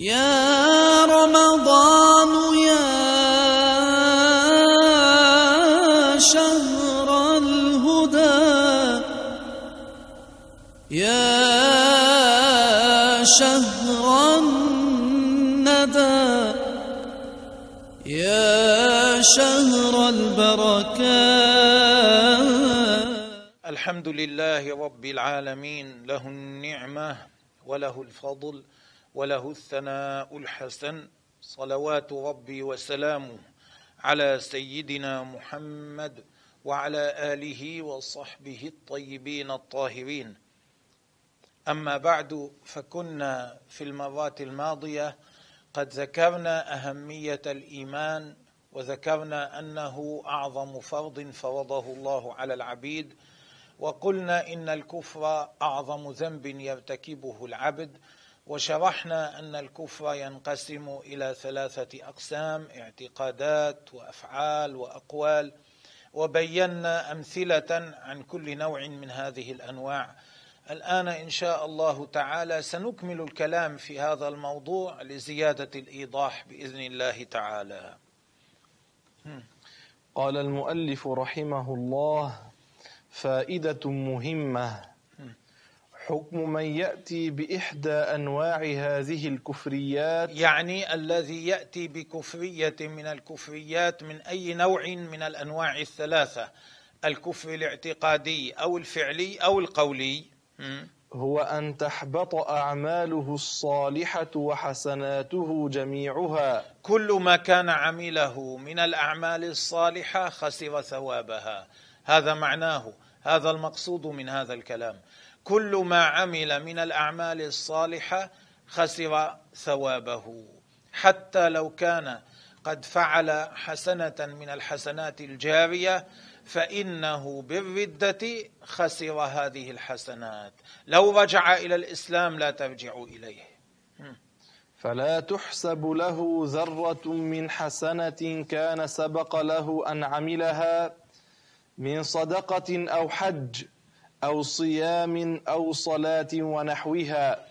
يا رمضان يا شهر الهدى يا شهر الندى يا شهر البركات. الحمد لله رب العالمين له النعمة وله الفضل وله الثناء الحسن صلوات ربي وسلامه على سيدنا محمد وعلى آله وصحبه الطيبين الطاهرين. أما بعد فكنا في المرات الماضية قد ذكرنا أهمية الإيمان وذكرنا أنه أعظم فرض فرضه الله على العبيد وقلنا إن الكفر أعظم ذنب يرتكبه العبد وشرحنا أن الكفر ينقسم إلى ثلاثة أقسام اعتقادات وأفعال وأقوال وبينا أمثلة عن كل نوع من هذه الأنواع. الآن إن شاء الله تعالى سنكمل الكلام في هذا الموضوع لزيادة الإيضاح بإذن الله تعالى. قال المؤلف رحمه الله فائدة مهمة حكم من يأتي بإحدى أنواع هذه الكفريات؟ يعني الذي يأتي بكفرية من الكفريات من أي نوع من الأنواع الثلاثة؟ الكفر الاعتقادي أو الفعلي أو القولي؟ هو أن تحبط أعماله الصالحة وحسناته جميعها. كل ما كان عمله من الأعمال الصالحة خسر ثوابها. هذا معناه هذا المقصود من هذا الكلام. كل ما عمل من الأعمال الصالحة خسر ثوابه. حتى لو كان قد فعل حسنة من الحسنات الجارية فإنه بالردة خسر هذه الحسنات. لو رجع إلى الإسلام لا ترجع إليه. فلا تحسب له ذرة من حسنة كان سبق له أن عملها من صدقة أو حج. أو صيام أو صلاة ونحوها.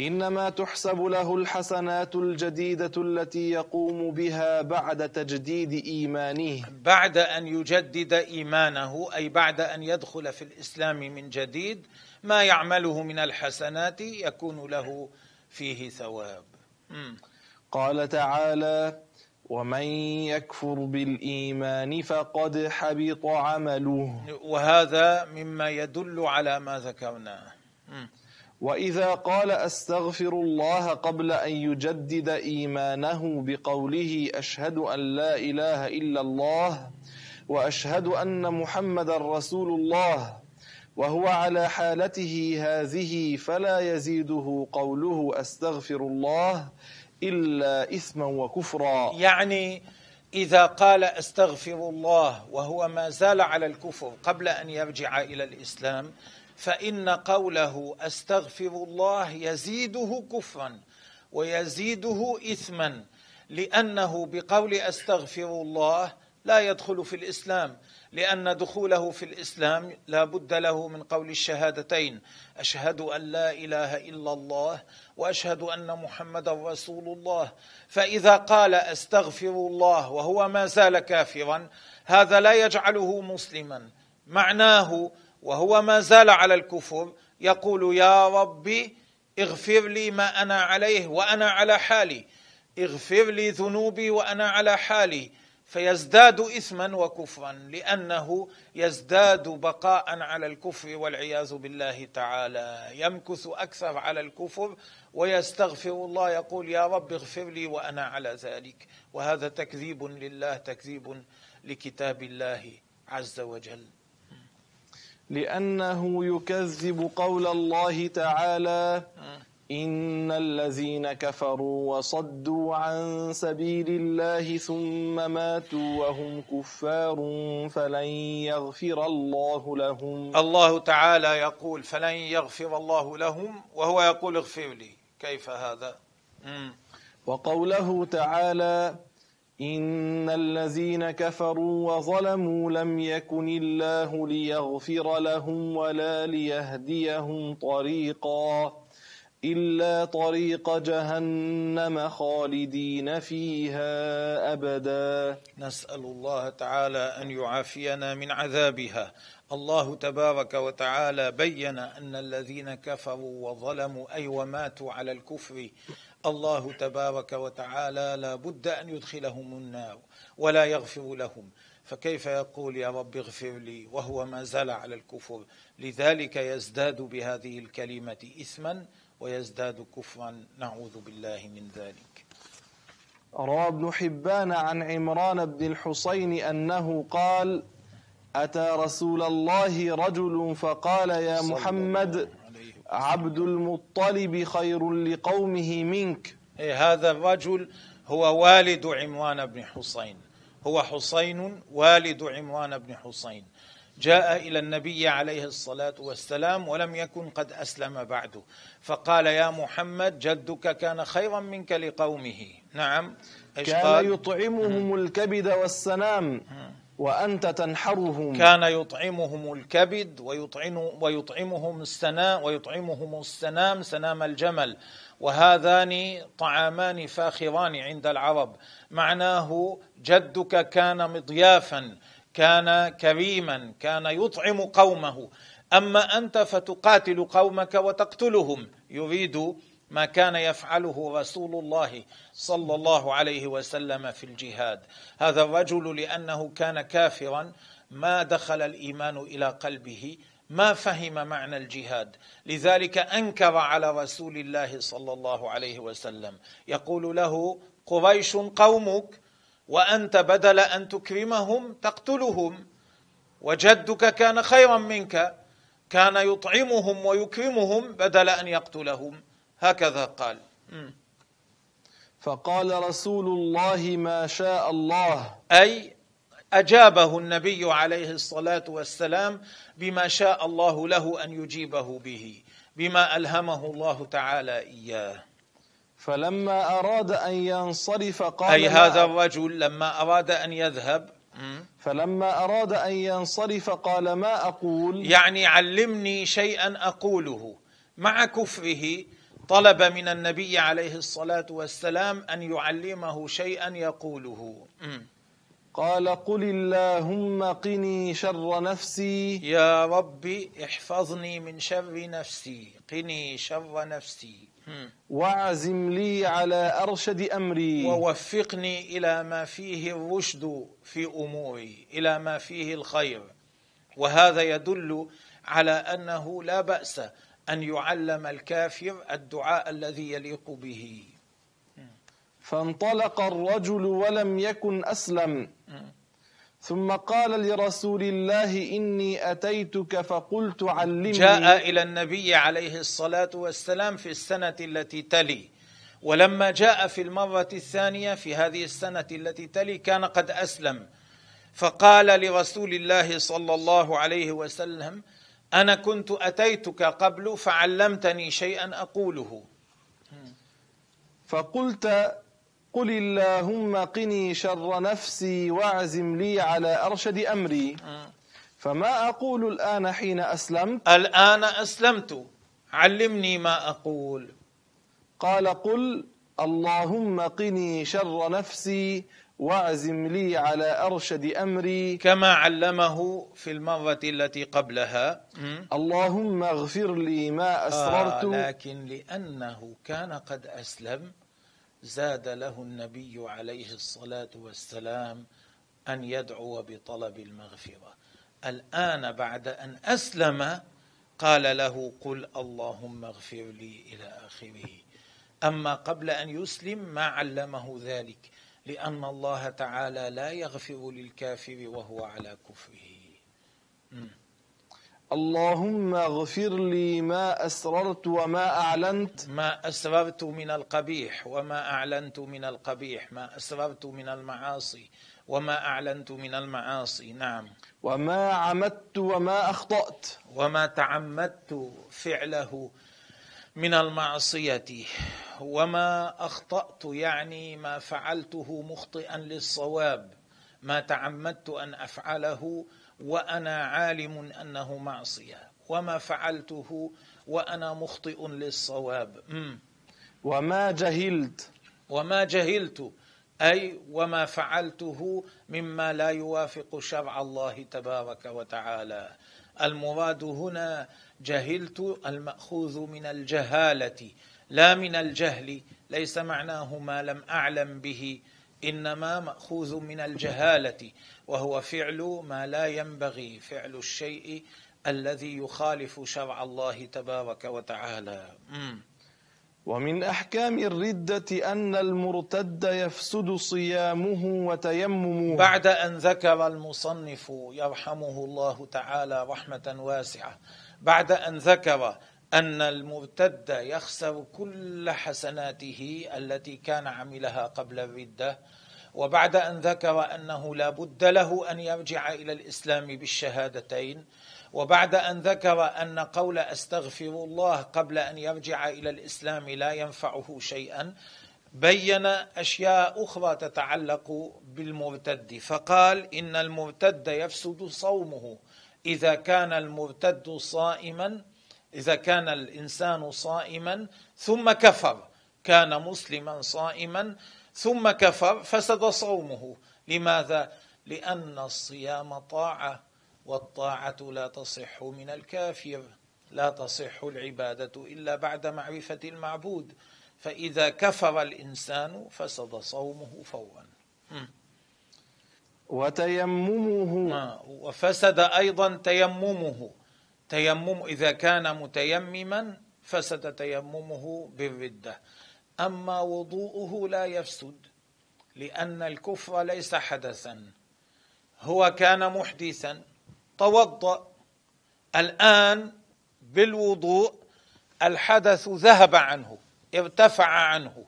إنما تحسب له الحسنات الجديدة التي يقوم بها بعد تجديد إيمانه. بعد أن يجدد إيمانه أي بعد أن يدخل في الإسلام من جديد ما يعمله من الحسنات يكون له فيه ثواب. قال تعالى ومن يكفر بالإيمان فقد حبط عمله. وهذا مما يدل على ما ذكرناه وإذا قال أستغفر الله قبل أن يجدد إيمانه بقوله أشهد أن لا إله إلا الله وأشهد أن محمدا رسول الله وهو على حالته هذه فلا يزيده قوله أستغفر الله إلا إثما وكفرا. يعني إذا قال أستغفر الله وهو ما زال على الكفر قبل أن يرجع إلى الإسلام فإن قوله أستغفر الله يزيده كفرا ويزيده اثما لأنه بقول أستغفر الله لا يدخل في الإسلام. لأن دخوله في الإسلام لا بد له من قول الشهادتين أشهد أن لا إله إلا الله وأشهد أن محمدا رسول الله. فإذا قال أستغفر الله وهو ما زال كافرا هذا لا يجعله مسلما. معناه وهو ما زال على الكفر يقول يا ربي اغفر لي ما أنا عليه وأنا على حالي اغفر لي ذنوبي وأنا على حالي. فيزداد اثما وكفرا لأنه يزداد بقاء على الكفر والعياذ بالله تعالى. يمكث أكثر على الكفر ويستغفر الله يقول يا رب اغفر لي وأنا على ذلك. وهذا تكذيب لله تكذيب لكتاب الله عز وجل. لأنه يكذب قول الله تعالى إن الذين كفروا وصدوا عن سبيل الله ثم ماتوا وهم كفار فلن يغفر الله لهم. الله تعالى يقول فلن يغفر الله لهم وهو يقول اغفر لي. كيف هذا؟ مم. وقوله تعالى إن الذين كفروا وظلموا لم يكن الله ليغفر لهم ولا ليهديهم طريقا. إلا طريق جهنم خالدين فيها أبدا. نسأل الله تعالى أن يعافينا من عذابها. الله تبارك وتعالى بين أن الذين كفروا وظلموا أي وماتوا على الكفر. الله تبارك وتعالى لا بد أن يدخلهم النار ولا يغفر لهم. فكيف يقول يا رب اغفر لي وهو ما زال على الكفر؟ لذلك يزداد بهذه الكلمة إثما ويزداد كفرا نعوذ بالله من ذلك. روى ابن حبان عن عمران بن الحسين أنه قال أتى رسول الله رجل فقال يا محمد. عبد المطلب خير لقومه منك. إيه هذا الرجل هو والد عمران بن حسين. هو حسين والد عمران بن حسين. جاء إلى النبي عليه الصلاة والسلام ولم يكن قد أسلم بعد. فقال يا محمد جدك كان خيرا منك لقومه. نعم. كان يطعمهم الكبد والسنام وأنت تنحرهم. كان يطعمهم الكبد ويطعم ويطعمهم السنام ويطعمهم السنام سنام الجمل. وهذان طعامان فاخران عند العرب. معناه جدك كان مضيافا. كان كريما كان يطعم قومه. أما أنت فتقاتل قومك وتقتلهم. يريد ما كان يفعله رسول الله صلى الله عليه وسلم في الجهاد. هذا الرجل لأنه كان كافرا. ما دخل الإيمان إلى قلبه. ما فهم معنى الجهاد. لذلك أنكر على رسول الله صلى الله عليه وسلم. يقول له قريش قومك؟ وأنت بدل أن تكرمهم تقتلهم. وجدك كان خيرا منك كان يطعمهم ويكرمهم بدل أن يقتلهم. هكذا قال. فقال رسول الله ما شاء الله. أي أجابه النبي عليه الصلاة والسلام بما شاء الله له أن يجيبه به بما ألهمه الله تعالى إياه. فلما أراد أن ينصرف قال أي ما- هذا الرجل لما أراد أن يذهب. فلما أراد أن ينصرف قال ما أقول يعني علمني شيئا أقوله مع كفره طلب من النبي عليه الصلاة والسلام أن يعلمه شيئا يقوله. قال قل اللهم قني شر نفسي يا ربي احفظني من شر نفسي قني شر نفسي. واعزم لي على أرشد أمري. ووفقني إلى ما فيه الرشد في أموري إلى ما فيه الخير. وهذا يدل على أنه لا بأس أن يعلم الكافر الدعاء الذي يليق به. فانطلق الرجل ولم يكن أسلم. ثم قال لرسول الله إني أتيتك فقلت علمني. جاء إلى النبي عليه الصلاة والسلام في السنة التي تلي. ولما جاء في المرة الثانية في هذه السنة التي تلي كان قد أسلم. فقال لرسول الله صلى الله عليه وسلم أنا كنت أتيتك قبل فعلمتني شيئا أقوله. فقلت قل اللهم قني شر نفسي واعزم لي على أرشد أمري. فما أقول الآن حين أسلمت؟ الان اسلمت. علمني ما أقول. قال قل اللهم قني شر نفسي واعزم لي على أرشد أمري. كما علمه في المره التي قبلها? اللهم اغفر لي ما أسررت. آه لكن لأنه كان قد أسلم. زاد له النبي عليه الصلاة والسلام أن يدعو بطلب المغفرة. الآن بعد أن أسلم قال له قل اللهم اغفر لي إلى آخره. أما قبل أن يسلم ما علمه ذلك لأن الله تعالى لا يغفر للكافر وهو على كفره. اللهم اغفر لي ما أسررت وما أعلنت. ما أسررت من القبيح وما أعلنت من القبيح. ما أسررت من المعاصي وما أعلنت من المعاصي. نعم. وما عمدت وما أخطأت. وما تعمدت فعله من المعصية. وما أخطأت يعني ما فعلته مخطئا للصواب. ما تعمدت أن أفعله وأنا عالم أنه معصية وما فعلته وأنا مخطئ للصواب. وما جهلت. وما جهلت أي وما فعلته مما لا يوافق شرع الله تبارك وتعالى. المراد هنا جهلت المأخوذ من الجهالة لا من الجهل ليس معناه ما لم أعلم به إنما مأخوذ من الجهالة. وهو فعل ما لا ينبغي فعل الشيء الذي يخالف شرع الله تبارك وتعالى. ومن أحكام الردة أن المرتد يفسد صيامه وتيممه. بعد أن ذكر المصنف يرحمه الله تعالى رحمة واسعة بعد أن ذكر أن المرتد يخسر كل حسناته التي كان عملها قبل الردة وبعد أن ذكر أنه لا بد له أن يرجع إلى الإسلام بالشهادتين وبعد أن ذكر أن قول أستغفر الله قبل أن يرجع إلى الإسلام لا ينفعه شيئا بين أشياء أخرى تتعلق بالمرتد. فقال إن المرتد يفسد صومه. إذا كان المرتد صائما إذا كان الإنسان صائما ثم كفر كان مسلما صائما ثم كفر فسد صومه. لماذا؟ لأن الصيام طاعة والطاعة لا تصح من الكافر لا تصح العبادة إلا بعد معرفة المعبود. فإذا كفر الإنسان فسد صومه فورا. وتيممه. آه، وفسد أيضا تيممه. تيمم إذا كان متيمما فسد تيممه بالردة. أما وضوءه لا يفسد لأن الكفر ليس حدثا. هو كان محدثا. توضأ. الآن بالوضوء الحدث ذهب عنه ارتفع عنه.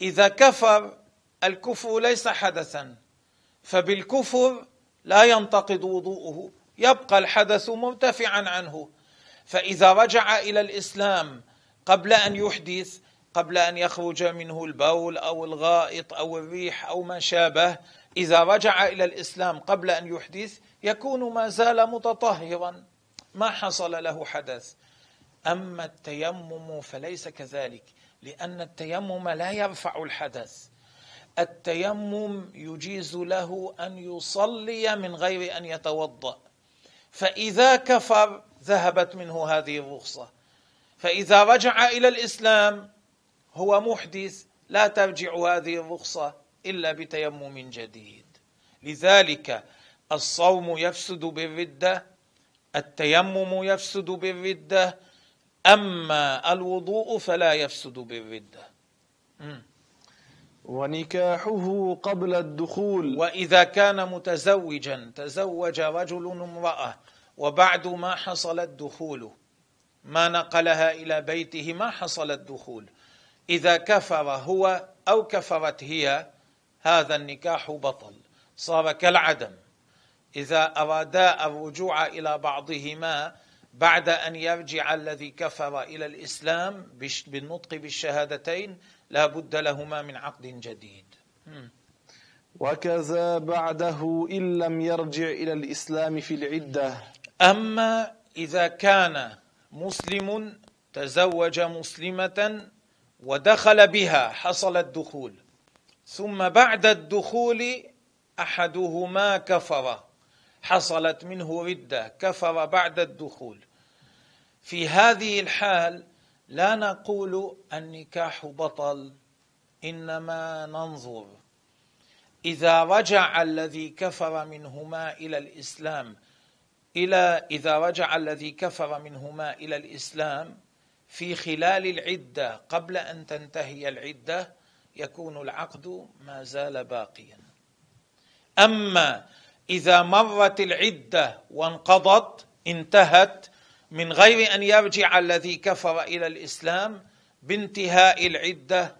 إذا كفر الكفر ليس حدثا فبالكفر لا ينتقض وضوءه. يبقى الحدث مرتفعا عنه. فإذا رجع إلى الإسلام قبل أن يحدث قبل أن يخرج منه البول أو الغائط أو الريح أو ما شابه إذا رجع إلى الإسلام قبل أن يحدث يكون ما زال متطهرا. ما حصل له حدث. أما التيمم فليس كذلك لأن التيمم لا يرفع الحدث. التيمم يجيز له أن يصلي من غير أن يتوضأ. فإذا كفر ذهبت منه هذه الرخصة. فإذا رجع إلى الإسلام هو محدث لا ترجع هذه الرخصة إلا بتيمم جديد. لذلك الصوم يفسد بالردة التيمم يفسد بالردة أما الوضوء فلا يفسد بالردة. ونكاحه قبل الدخول. وإذا كان متزوجا تزوج رجل امرأة وبعد ما حصل الدخول ما نقلها إلى بيته ما حصل الدخول. إذا كفر هو أو كفرت هي هذا النكاح بطل صار كالعدم. إذا أرادا الرجوع إلى بعضهما بعد أن يرجع الذي كفر إلى الإسلام بالنطق بالشهادتين لا بد لهما من عقد جديد. وكذا بعده إن لم يرجع إلى الإسلام في العدة. أما إذا كان مسلم تزوج مسلمة ودخل بها حصل الدخول. ثم بعد الدخول أحدهما كفر. حصلت منه ردة كفر بعد الدخول. في هذه الحال لا نقول النكاح بطل إنما ننظر. إذا رجع الذي كفر منهما إلى الإسلام إلى إذا رجع الذي كفر منهما إلى الإسلام في خلال العدة قبل أن تنتهي العدة يكون العقد ما زال باقيا. أما إذا مرت العدة وانقضت انتهت من غير أن يرجع الذي كفر إلى الإسلام بانتهاء العدة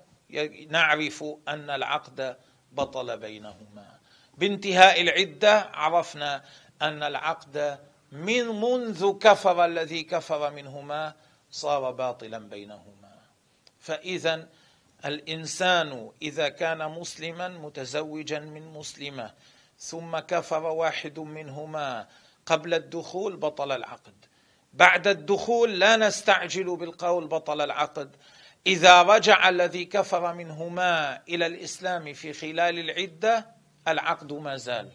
نعرف أن العقد بطل بينهما. بانتهاء العدة عرفنا أن العقد من منذ كفر الذي كفر منهما صار باطلا بينهما. فاذا الإنسان إذا كان مسلما متزوجا من مسلمة ثم كفر واحد منهما قبل الدخول بطل العقد. بعد الدخول لا نستعجل بالقول بطل العقد. إذا رجع الذي كفر منهما إلى الإسلام في خلال العدة العقد ما زال.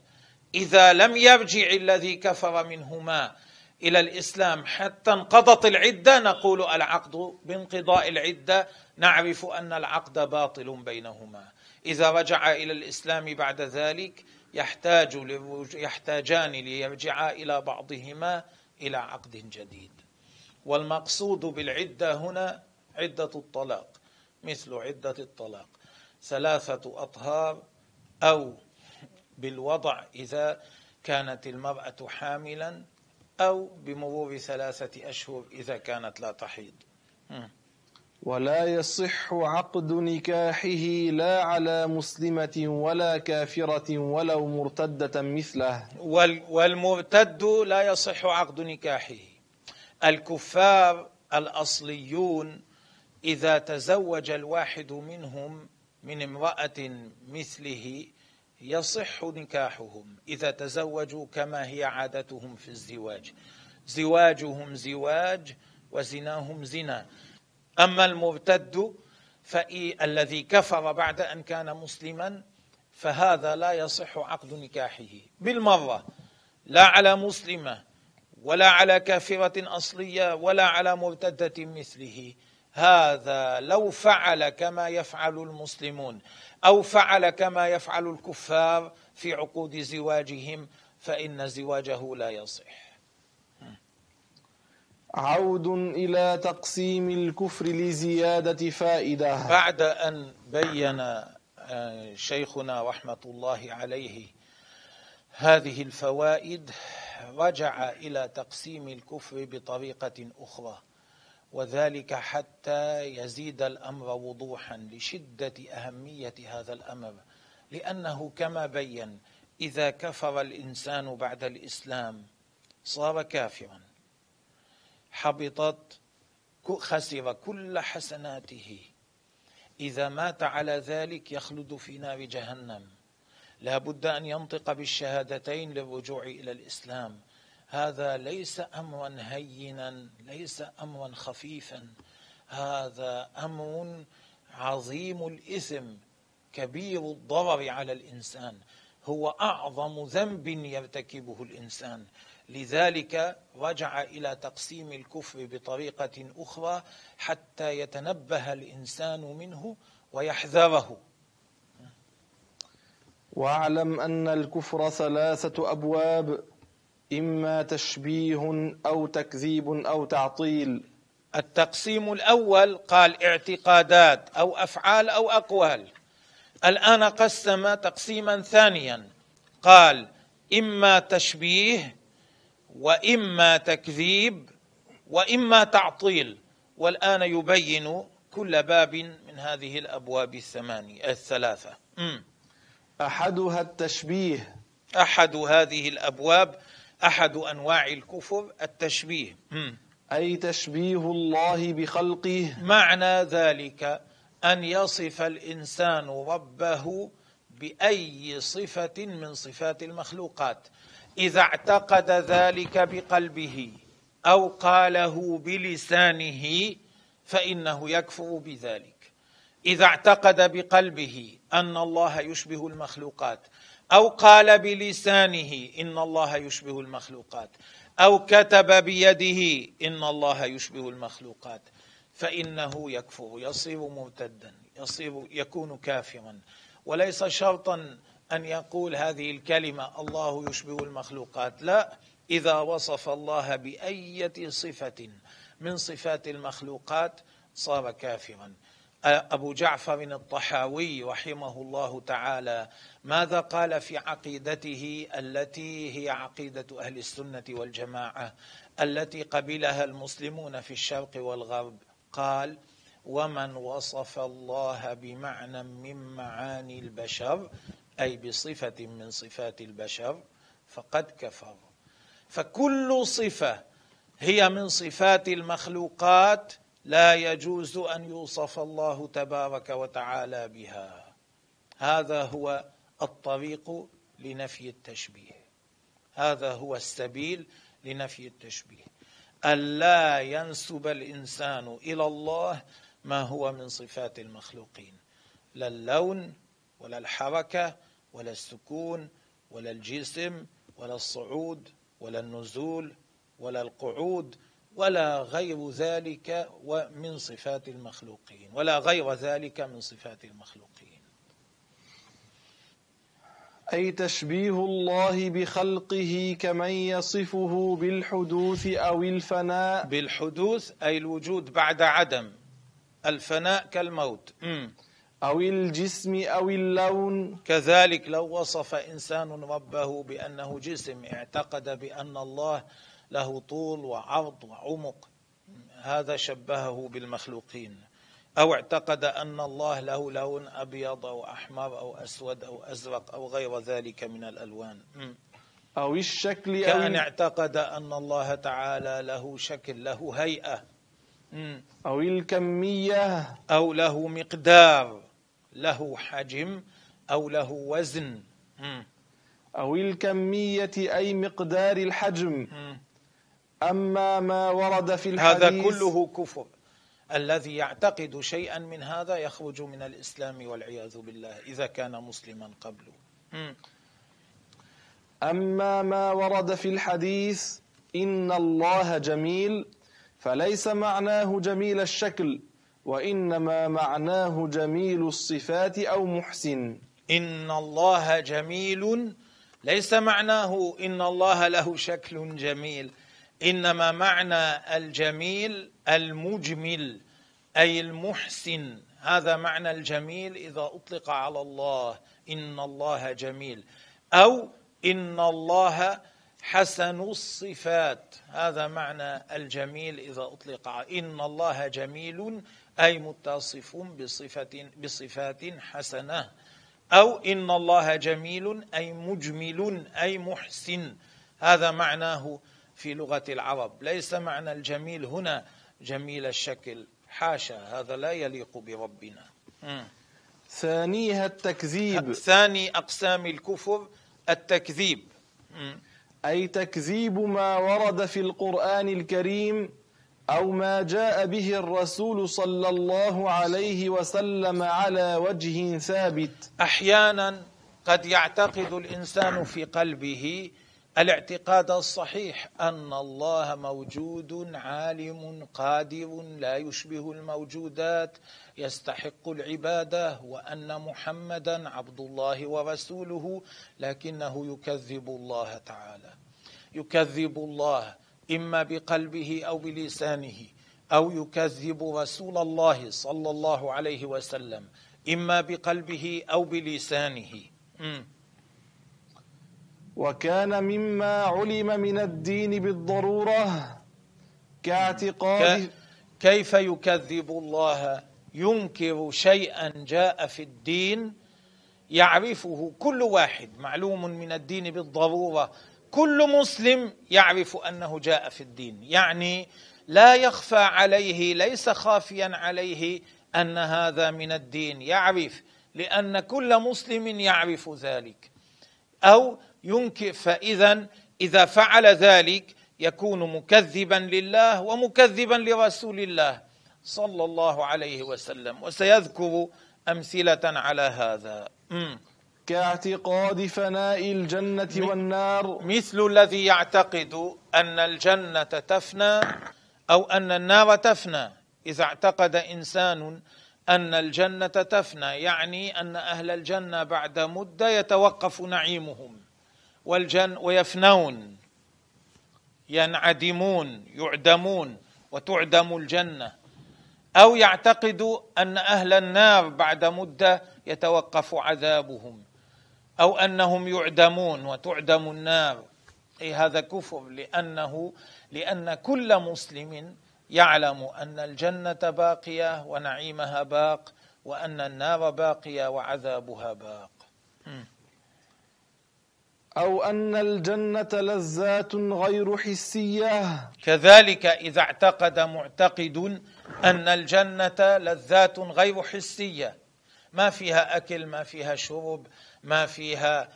إذا لم يرجع الذي كفر منهما إلى الإسلام حتى انقضت العدة. نقول العقد بانقضاء العدة. نعرف أن العقد باطل بينهما. إذا رجع إلى الإسلام بعد ذلك يحتاج يحتاجان ليرجعا إلى بعضهما إلى عقد جديد. والمقصود بالعدة هنا عدة الطلاق مثل عدة الطلاق. ثلاثة أطهار أو بالوضع إذا كانت المرأة حاملا أو بمرور ثلاثة أشهر إذا كانت لا تحيض. ولا يصح عقد نكاحه لا على مسلمة ولا كافرة ولو مرتدة مثله. والمرتد لا يصح عقد نكاحه. الكفار الأصليون إذا تزوج الواحد منهم من امرأة مثله يصح نكاحهم إذا تزوجوا كما هي عادتهم في الزواج. زواجهم زواج وزناهم زنا. أما المرتد الذي كفر بعد أن كان مسلما فهذا لا يصح عقد نكاحه. بالمرة لا على مسلمة ولا على كافرة أصلية ولا على مرتدة مثله. هذا لو فعل كما يفعل المسلمون. أو فعل كما يفعل الكفار في عقود زواجهم فإن زواجه لا يصح. عود إلى تقسيم الكفر لزيادة فائدة. بعد أن بين آه، شيخنا رحمة الله عليه هذه الفوائد رجع إلى تقسيم الكفر بطريقة أخرى. وذلك حتى يزيد الأمر وضوحا لشدة أهمية هذا الأمر. لأنه كما بين إذا كفر الإنسان بعد الإسلام صار كافرا. حبطت خسر كل حسناته. إذا مات على ذلك يخلد في نار جهنم. لا بد أن ينطق بالشهادتين للرجوع إلى الإسلام. هذا ليس أمرا هينا ليس أمرا خفيفا. هذا أمر عظيم الإثم كبير الضرر على الإنسان. هو أعظم ذنب يرتكبه الإنسان. لذلك رجع إلى تقسيم الكفر بطريقة أخرى حتى يتنبه الإنسان منه ويحذره. واعلم أن الكفر ثلاثة أبواب. إما تشبيه أو تكذيب أو تعطيل. التقسيم الأول قال اعتقادات أو أفعال أو أقوال. الآن قسم تقسيما ثانيا. قال إما تشبيه وإما تكذيب وإما تعطيل. والآن يبين كل باب من هذه الأبواب الثمانية الثلاثة. أحدها التشبيه. أحد هذه الأبواب أحد أنواع الكفر التشبيه. أي تشبيه الله بخلقه. معنى ذلك أن يصف الإنسان ربه بأي صفة من صفات المخلوقات. إذا اعتقد ذلك بقلبه أو قاله بلسانه فإنه يكفر بذلك. إذا اعتقد بقلبه أن الله يشبه المخلوقات أو قال بلسانه إن الله يشبه المخلوقات. أو كتب بيده إن الله يشبه المخلوقات. فإنه يكفر يصير مرتدا يصير يكون كافرا. وليس شرطا أن يقول هذه الكلمة الله يشبه المخلوقات. لا إذا وصف الله بأية صفة من صفات المخلوقات صار كافرا. أبو جعفر الطحاوي رحمه الله تعالى ماذا قال في عقيدته التي هي عقيدة أهل السنة والجماعة التي قبلها المسلمون في الشرق والغرب؟ قال ومن وصف الله بمعنى من معاني البشر أي بصفة من صفات البشر فقد كفر. فكل صفة هي من صفات المخلوقات لا يجوز أن يوصف الله تبارك وتعالى بها. هذا هو الطريق لنفي التشبيه. هذا هو السبيل لنفي التشبيه. ألا ينسب الإنسان إلى الله ما هو من صفات المخلوقين. لا اللون ولا الحركة ولا السكون ولا الجسم ولا الصعود ولا النزول ولا القعود ولا غير ذلك من صفات المخلوقين ولا غير ذلك من صفات المخلوقين. أي تشبيه الله بخلقه كمن يصفه بالحدوث أو الفناء؟ بالحدوث أي الوجود بعد عدم الفناء كالموت. أو الجسم أو اللون؟ كذلك لو وصف إنسان ربه بأنه جسم اعتقد بأن الله له طول وعرض وعمق. هذا شبهه بالمخلوقين. أو اعتقد أن الله له لون أبيض أو أحمر أو أسود أو أزرق أو غير ذلك من الألوان. أو الشكل أو كأن اعتقد أن الله تعالى له شكل له هيئة. أو الكمية. أو له مقدار له حجم أو له وزن. أو الكمية أي مقدار الحجم. أما ما ورد في الحديث هذا كله كفر. الذي يعتقد شيئا من هذا يخرج من الإسلام والعياذ بالله إذا كان مسلما قبله أما ما ورد في الحديث إن الله جميل فليس معناه جميل الشكل وإنما معناه جميل الصفات أو محسن. إن الله جميل ليس معناه إن الله له شكل جميل. إنما معنى الجميل المجمل أي المحسن. هذا معنى الجميل إذا أطلق على الله إن الله جميل. أو إن الله حسن الصفات. هذا معنى الجميل إذا أطلق إن الله جميل أي متصف بصفة بصفات حسنة. أو إن الله جميل أي مجمل أي محسن. هذا معناه في لغة العرب. ليس معنى الجميل هنا جميل الشكل. حاشا هذا لا يليق بربنا. ثانيها التكذيب. ثاني أقسام الكفر التكذيب. أي تكذيب ما ورد في القرآن الكريم أو ما جاء به الرسول صلى الله عليه وسلم على وجه ثابت. أحيانا قد يعتقد الإنسان في قلبه الاعتقاد الصحيح أن الله موجود عالم قادر لا يشبه الموجودات يستحق العبادة وأن محمدا عبد الله ورسوله لكنه يكذب الله تعالى يكذب الله إما بقلبه أو بلسانه أو يكذب رسول الله صلى الله عليه وسلم إما بقلبه أو بلسانه م. وكان مما علم من الدين بالضرورة كاعتقاد كيف يكذب الله ينكر شيئا جاء في الدين؟ يعرفه كل واحد معلوم من الدين بالضرورة. كل مسلم يعرف أنه جاء في الدين. يعني لا يخفى عليه ليس خافيا عليه أن هذا من الدين. يعرف لأن كل مسلم يعرف ذلك. أو ينكر فإذا إذا فعل ذلك يكون مكذبا لله ومكذبا لرسول الله صلى الله عليه وسلم. وسيذكر أمثلة على هذا. كاعتقاد فناء الجنة والنار. مثل الذي يعتقد أن الجنة تفنى أو أن النار تفنى. إذا اعتقد إنسان أن الجنة تفنى يعني أن أهل الجنة بعد مدة يتوقف نعيمهم. والجن ويفنون ينعدمون يعدمون وتعدم الجنة. أو يعتقد أن أهل النار بعد مدة يتوقف عذابهم أو أنهم يعدمون وتعدم النار. أي هذا كفر لأنه لأن كل مسلم يعلم أن الجنة باقية ونعيمها باق وأن النار باقية وعذابها باق. أو أن الجنة لذات غير حسية. كذلك إذا اعتقد معتقد أن الجنة لذات غير حسية. ما فيها أكل ما فيها شرب ما فيها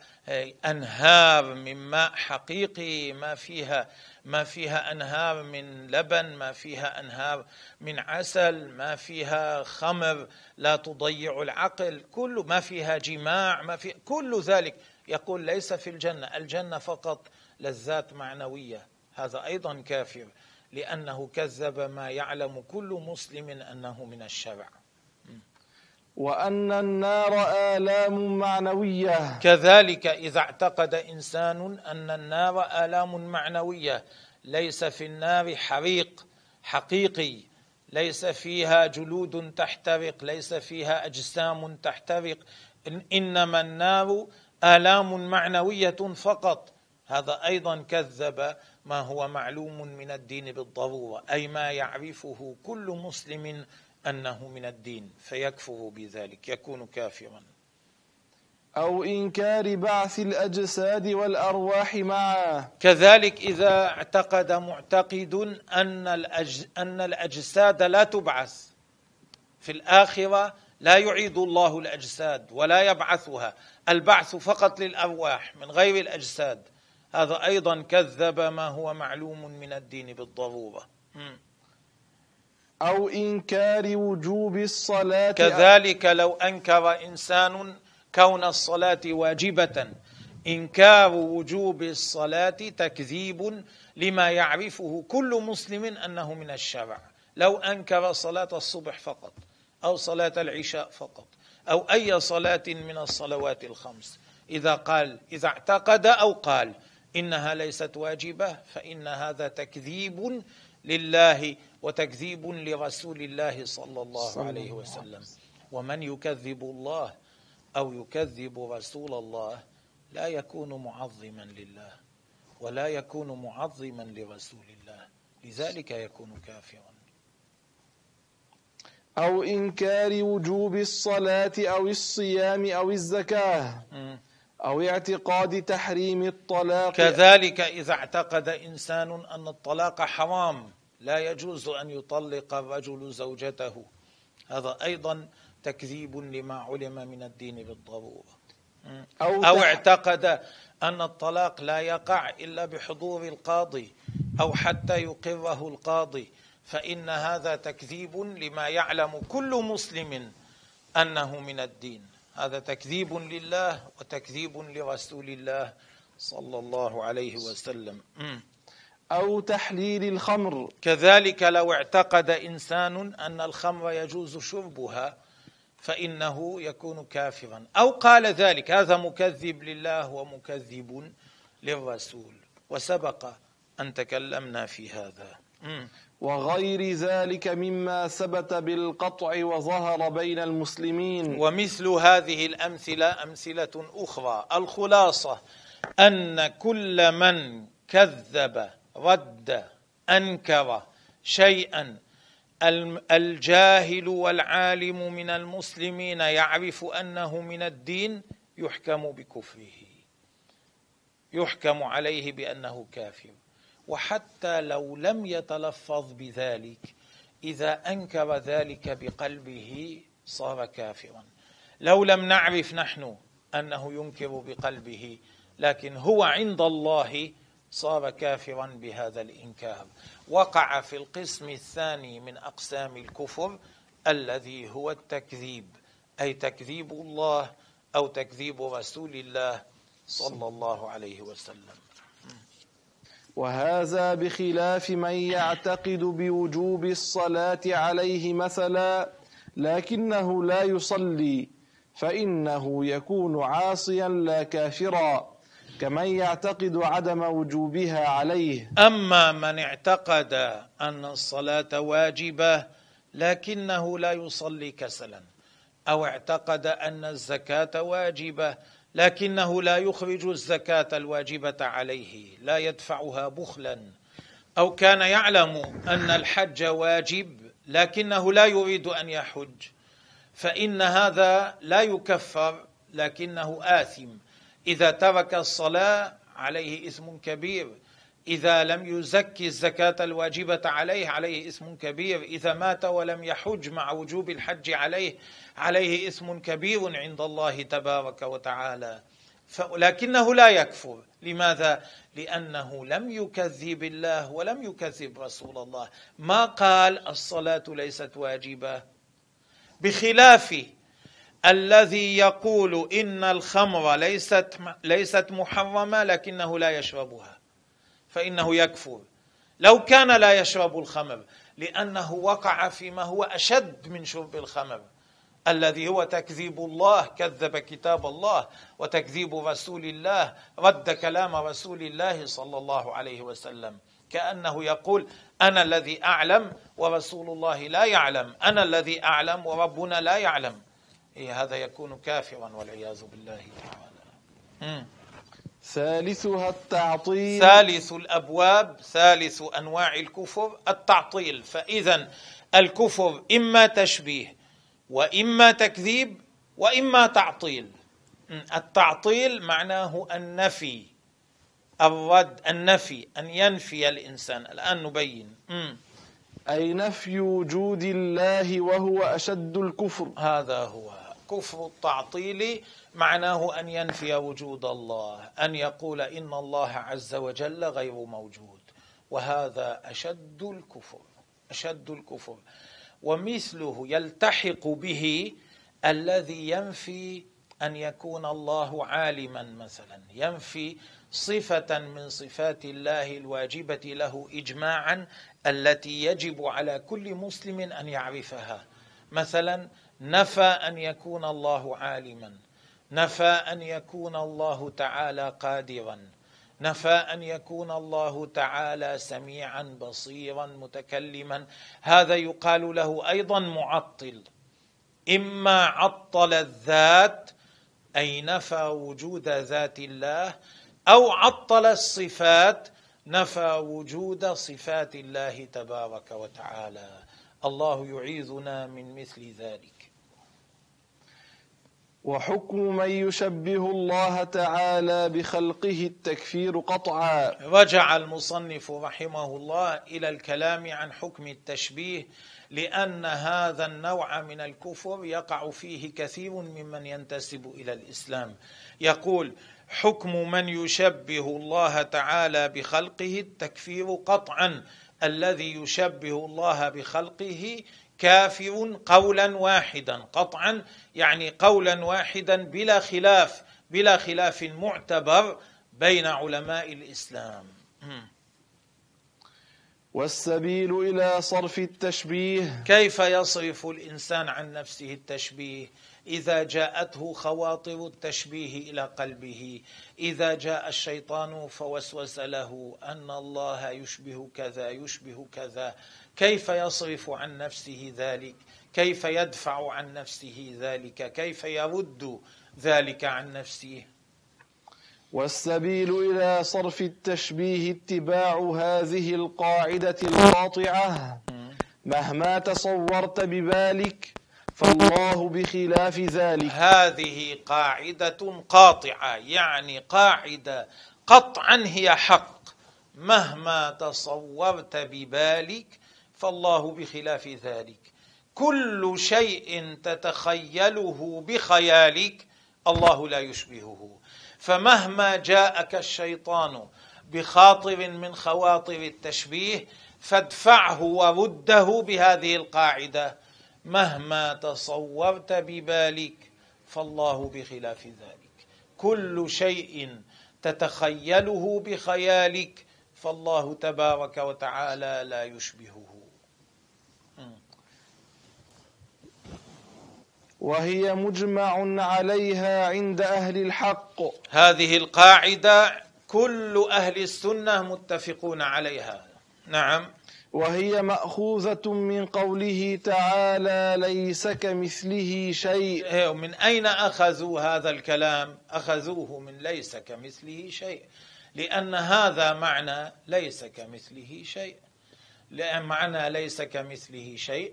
أنهار من ماء حقيقي ما فيها ما فيها أنهار من لبن ما فيها أنهار من عسل ما فيها خمر لا تضيع العقل. كل ما فيها جماع ما في كل ذلك يقول ليس في الجنة الجنة فقط لذات معنوية هذا أيضا كافر لأنه كذب ما يعلم كل مسلم أنه من الشرع وأن النار آلام معنوية. كذلك إذا اعتقد إنسان أن النار آلام معنوية ليس في النار حريق حقيقي ليس فيها جلود تحترق ليس فيها أجسام تحترق إنما النار آلام معنوية فقط. هذا أيضا كذب ما هو معلوم من الدين بالضرورة أي ما يعرفه كل مسلم أنه من الدين فيكفر بذلك يكون كافرا. أو إنكار بعث الأجساد والأرواح معا. كذلك إذا اعتقد معتقد أن الأج... أن الأجساد لا تبعث في الآخرة لا يعيد الله الأجساد ولا يبعثها. البعث فقط للأرواح من غير الأجساد. هذا أيضا كذب ما هو معلوم من الدين بالضرورة. م. أو إنكار وجوب الصلاة. كذلك لو أنكر إنسان كون الصلاة واجبة. إنكار وجوب الصلاة تكذيب لما يعرفه كل مسلم أنه من الشرع. لو أنكر صلاة الصبح فقط. أو صلاة العشاء فقط أو أي صلاة من الصلوات الخمس. إذا قال إذا اعتقد أو قال إنها ليست واجبة فإن هذا تكذيب لله وتكذيب لرسول الله صلى الله عليه وسلم. ومن يكذب الله أو يكذب رسول الله لا يكون معظما لله ولا يكون معظما لرسول الله لذلك يكون كافرا. أو إنكار وجوب الصلاة أو الصيام أو الزكاة أو اعتقاد تحريم الطلاق. كذلك إذا اعتقد إنسان أن الطلاق حرام لا يجوز أن يطلق الرجل زوجته. هذا أيضا تكذيب لما علم من الدين بالضرورة. أو, أو اعتقد أن الطلاق لا يقع إلا بحضور القاضي أو حتى يقره القاضي. فإن هذا تكذيب لما يعلم كل مسلم أنه من الدين. هذا تكذيب لله وتكذيب لرسول الله صلى الله عليه وسلم. أو تحليل الخمر. كذلك لو اعتقد إنسان أن الخمر يجوز شربها فإنه يكون كافرا. أو قال ذلك هذا مكذب لله ومكذب للرسول. وسبق أن تكلمنا في هذا. وغير ذلك مما ثبت بالقطع وظهر بين المسلمين. ومثل هذه الأمثلة أمثلة أخرى. الخلاصة أن كل من كذب رد أنكر شيئا الجاهل والعالم من المسلمين يعرف أنه من الدين يحكم بكفره يحكم عليه بأنه كافر. وحتى لو لم يتلفظ بذلك إذا أنكر ذلك بقلبه صار كافرا. لو لم نعرف نحن أنه ينكر بقلبه لكن هو عند الله صار كافرا بهذا الإنكار. وقع في القسم الثاني من أقسام الكفر الذي هو التكذيب أي تكذيب الله أو تكذيب رسول الله صلى الله عليه وسلم. وهذا بخلاف من يعتقد بوجوب الصلاة عليه مثلا لكنه لا يصلي فإنه يكون عاصيا لا كافرا كمن يعتقد عدم وجوبها عليه. أما من اعتقد أن الصلاة واجبة لكنه لا يصلي كسلا أو اعتقد أن الزكاة واجبة لكنه لا يخرج الزكاة الواجبة عليه لا يدفعها بخلا. أو كان يعلم أن الحج واجب لكنه لا يريد أن يحج. فإن هذا لا يكفر لكنه آثم. إذا ترك الصلاة عليه إثم كبير. إذا لم يزكي الزكاة الواجبة عليه عليه إثم كبير. إذا مات ولم يحج مع وجوب الحج عليه عليه إثم كبير عند الله تبارك وتعالى. لكنه لا يكفر. لماذا؟ لأنه لم يكذب الله ولم يكذب رسول الله. ما قال الصلاة ليست واجبة؟ بخلاف الذي يقول إن الخمر ليست ليست محرمة لكنه لا يشربها. فإنه يكفر. لو كان لا يشرب الخمر لأنه وقع فيما هو أشد من شرب الخمر. الذي هو تكذيب الله كذب كتاب الله وتكذيب رسول الله رد كلام رسول الله صلى الله عليه وسلم. كأنه يقول أنا الذي أعلم ورسول الله لا يعلم. أنا الذي أعلم وربنا لا يعلم. إيه هذا يكون كافرا والعياذ بالله تعالى. ثالثها التعطيل. ثالث الأبواب ثالث أنواع الكفر التعطيل. فإذا الكفر إما تشبيه وإما تكذيب وإما تعطيل. التعطيل معناه النفي الرد النفي أن ينفي الإنسان. الآن نبين. أي نفي وجود الله وهو أشد الكفر. هذا هو. كفر التعطيل معناه أن ينفي وجود الله أن يقول إن الله عز وجل غير موجود وهذا أشد الكفر أشد الكفر. ومثله يلتحق به الذي ينفي أن يكون الله عالما مثلا ينفي صفة من صفات الله الواجبة له اجماعا التي يجب على كل مسلم أن يعرفها. مثلا نفى أن يكون الله عالما. نفى أن يكون الله تعالى قادرا. نفى أن يكون الله تعالى سميعا بصيرا متكلما. هذا يقال له أيضا معطل. إما عطل الذات أي نفى وجود ذات الله أو عطل الصفات نفى وجود صفات الله تبارك وتعالى. الله يعيذنا من مثل ذلك. وحكم من يشبه الله تعالى بخلقه التكفير قطعا. رجع المصنف رحمه الله إلى الكلام عن حكم التشبيه لأن هذا النوع من الكفر يقع فيه كثير ممن ينتسب إلى الإسلام. يقول حكم من يشبه الله تعالى بخلقه التكفير قطعا الذي يشبه الله بخلقه كافر قولا واحدا قطعا يعني قولا واحدا بلا خلاف بلا خلاف معتبر بين علماء الإسلام. والسبيل إلى صرف التشبيه. كيف يصرف الإنسان عن نفسه التشبيه؟ إذا جاءته خواطر التشبيه إلى قلبه. إذا جاء الشيطان فوسوس له أن الله يشبه كذا يشبه كذا. كيف يصرف عن نفسه ذلك؟ كيف يدفع عن نفسه ذلك؟ كيف يرد ذلك عن نفسه؟ والسبيل إلى صرف التشبيه اتباع هذه القاعدة القاطعة. مهما تصورت ببالك فالله بخلاف ذلك. هذه قاعدة قاطعة يعني قاعدة قطعا هي حق. مهما تصورت ببالك فالله بخلاف ذلك. كل شيء تتخيله بخيالك الله لا يشبهه. فمهما جاءك الشيطان بخاطر من خواطر التشبيه فادفعه ورده بهذه القاعدة. مهما تصورت ببالك فالله بخلاف ذلك. كل شيء تتخيله بخيالك فالله تبارك وتعالى لا يشبهه. وهي مجمع عليها عند أهل الحق. هذه القاعدة كل أهل السنة متفقون عليها. نعم. وهي مأخوذة من قوله تعالى ليس كمثله شيء. إيه، من أين أخذوا هذا الكلام؟ أخذوه من ليس كمثله شيء. لأن هذا معنى ليس كمثله شيء. لأن معنى ليس كمثله شيء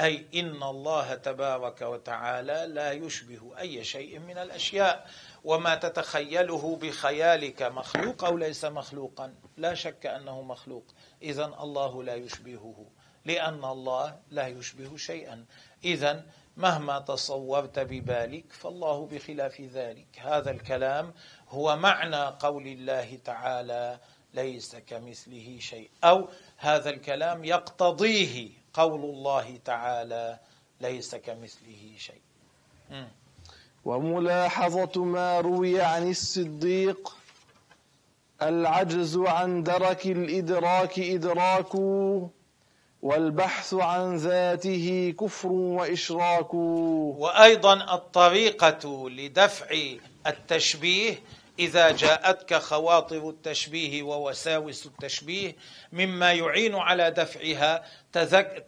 أي إن الله تبارك وتعالى لا يشبه أي شيء من الأشياء وما تتخيله بخيالك مخلوق أو ليس مخلوقا. لا شك أنه مخلوق. اذا الله لا يشبهه لأن الله لا يشبه شيئا. اذا مهما تصورت ببالك فالله بخلاف ذلك. هذا الكلام هو معنى قول الله تعالى ليس كمثله شيء أو هذا الكلام يقتضيه قول الله تعالى ليس كمثله شيء. وملاحظة ما روي عن الصديق العجز عن درك الإدراك إدراك والبحث عن ذاته كفر وإشراك. وأيضا الطريقة لدفع التشبيه إذا جاءتك خواطر التشبيه ووساوس التشبيه مما يعين على دفعها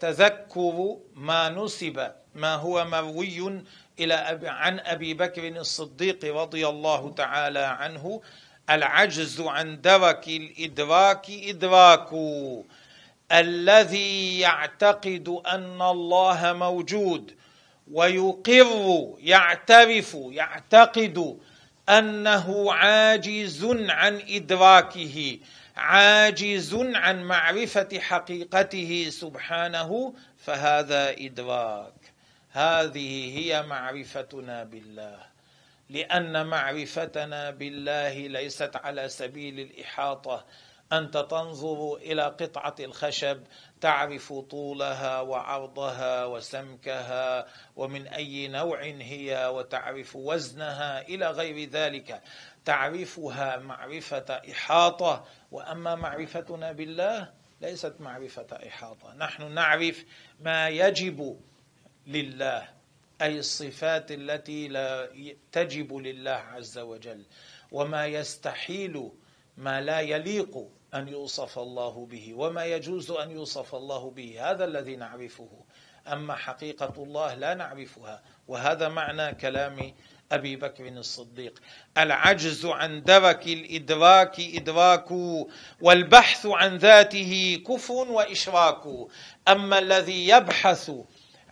تذكر ما نسب ما هو مروي إلى أبي عن أبي بكر الصديق رضي الله تعالى عنه العجز عن درك الإدراك إدراك الذي يعتقد أن الله موجود ويقر يعترف يعتقد أنه عاجز عن إدراكه عاجز عن معرفة حقيقته سبحانه فهذا إدراك. هذه هي معرفتنا بالله. لأن معرفتنا بالله ليست على سبيل الإحاطة. أنت تنظر إلى قطعة الخشب تعرف طولها وعرضها وسمكها ومن أي نوع هي وتعرف وزنها إلى غير ذلك. تعرفها معرفة إحاطة وأما معرفتنا بالله ليست معرفة إحاطة. نحن نعرف ما يجب لله أي الصفات التي لا تجب لله عز وجل وما يستحيل ما لا يليق أن يوصف الله به وما يجوز أن يوصف الله به هذا الذي نعرفه. أما حقيقة الله لا نعرفها وهذا معنى كلام أبي بكر الصديق. العجز عن درك الإدراك إدراك والبحث عن ذاته كفر وإشراك. أما الذي يبحث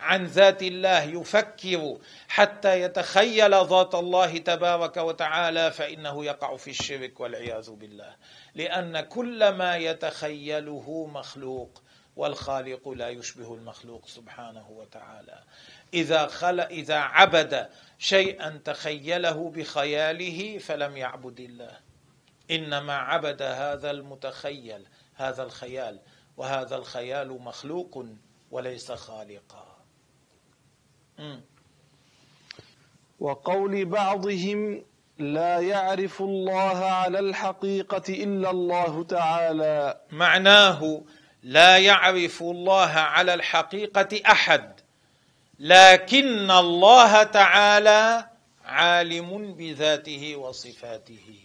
عن ذات الله يفكر حتى يتخيل ذات الله تبارك وتعالى فإنه يقع في الشرك والعياذ بالله. لأن كل ما يتخيله مخلوق والخالق لا يشبه المخلوق سبحانه وتعالى. إذا خل إذا عبد شيئا تخيله بخياله فلم يعبد الله. إنما عبد هذا المتخيل هذا الخيال وهذا الخيال مخلوق وليس خالقا. وقول بعضهم لا يعرف الله على الحقيقة إلا الله تعالى. معناه لا يعرف الله على الحقيقة أحد لكن الله تعالى عالم بذاته وصفاته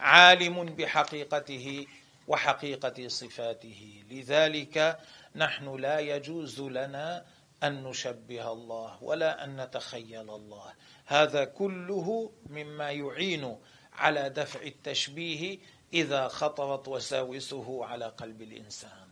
عالم بحقيقته وحقيقة صفاته. لذلك نحن لا يجوز لنا أن نشبه الله ولا أن نتخيل الله. هذا كله مما يعين على دفع التشبيه إذا خطرت وساوسه على قلب الإنسان.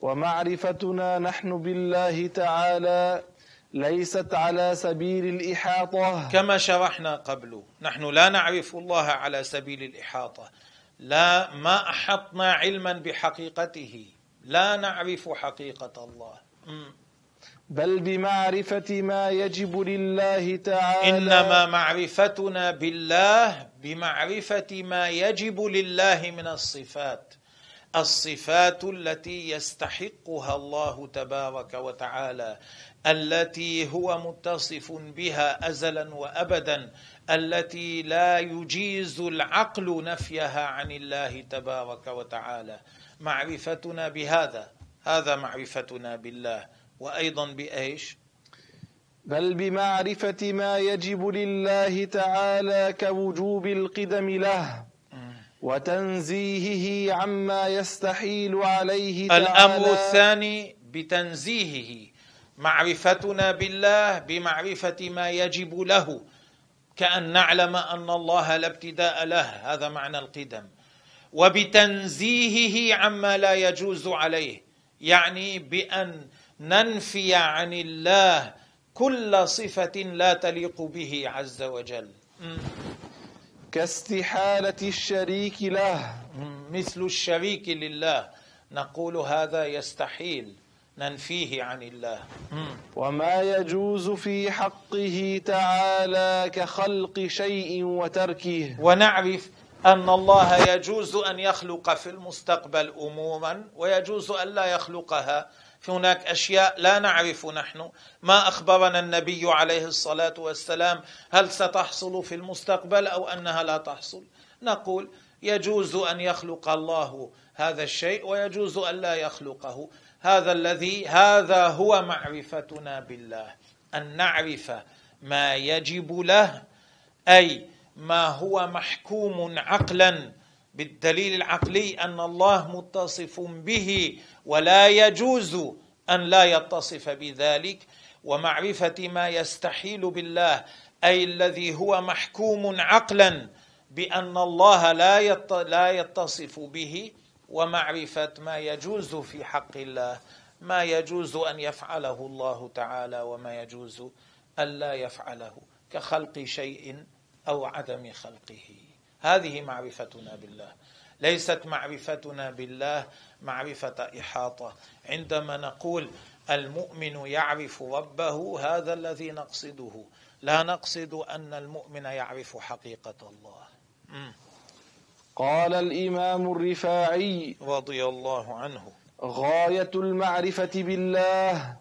ومعرفتنا نحن بالله تعالى ليست على سبيل الإحاطة. كما شرحنا قبل نحن لا نعرف الله على سبيل الإحاطة. لا ما أحطنا علما بحقيقته. لا نعرف حقيقة الله. بل بمعرفة ما يجب لله تعالى. إنما معرفتنا بالله بمعرفة ما يجب لله من الصفات. الصفات التي يستحقها الله تبارك وتعالى التي هو متصف بها ازلا وابدا التي لا يجيز العقل نفيها عن الله تبارك وتعالى. معرفتنا بهذا. هذا معرفتنا بالله. وأيضا بإيش؟ بل بمعرفة ما يجب لله تعالى كوجوب القدم له وتنزيهه عما يستحيل عليه تعالى. الأمر الثاني بتنزيهه. معرفتنا بالله بمعرفة ما يجب له كأن نعلم أن الله لا ابتداء له. هذا معنى القدم. وبتنزيهه عما لا يجوز عليه. يعني بأن ننفي عن الله كل صفة لا تليق به عز وجل. كاستحالة الشريك له. مثل الشريك لله. نقول هذا يستحيل. ننفيه عن الله. وما يجوز في حقه تعالى كخلق شيء وتركه. ونعرف أن الله يجوز أن يخلق في المستقبل امورا ويجوز أن لا يخلقها. في هناك أشياء لا نعرف نحن. ما أخبرنا النبي عليه الصلاة والسلام هل ستحصل في المستقبل أو أنها لا تحصل. نقول يجوز أن يخلق الله هذا الشيء ويجوز أن لا يخلقه. هذا الذي هذا هو معرفتنا بالله. أن نعرف ما يجب له أي ما هو محكوم عقلا بالدليل العقلي أن الله متصف به ولا يجوز أن لا يتصف بذلك ومعرفة ما يستحيل بالله أي الذي هو محكوم عقلا بأن الله لا لا يتصف به ومعرفة ما يجوز في حق الله ما يجوز أن يفعله الله تعالى وما يجوز أن لا يفعله كخلق شيء أو عدم خلقه. هذه معرفتنا بالله. ليست معرفتنا بالله معرفة إحاطة. عندما نقول المؤمن يعرف ربه هذا الذي نقصده. لا نقصد أن المؤمن يعرف حقيقة الله. قال الإمام الرفاعي رضي الله عنه. غاية المعرفة بالله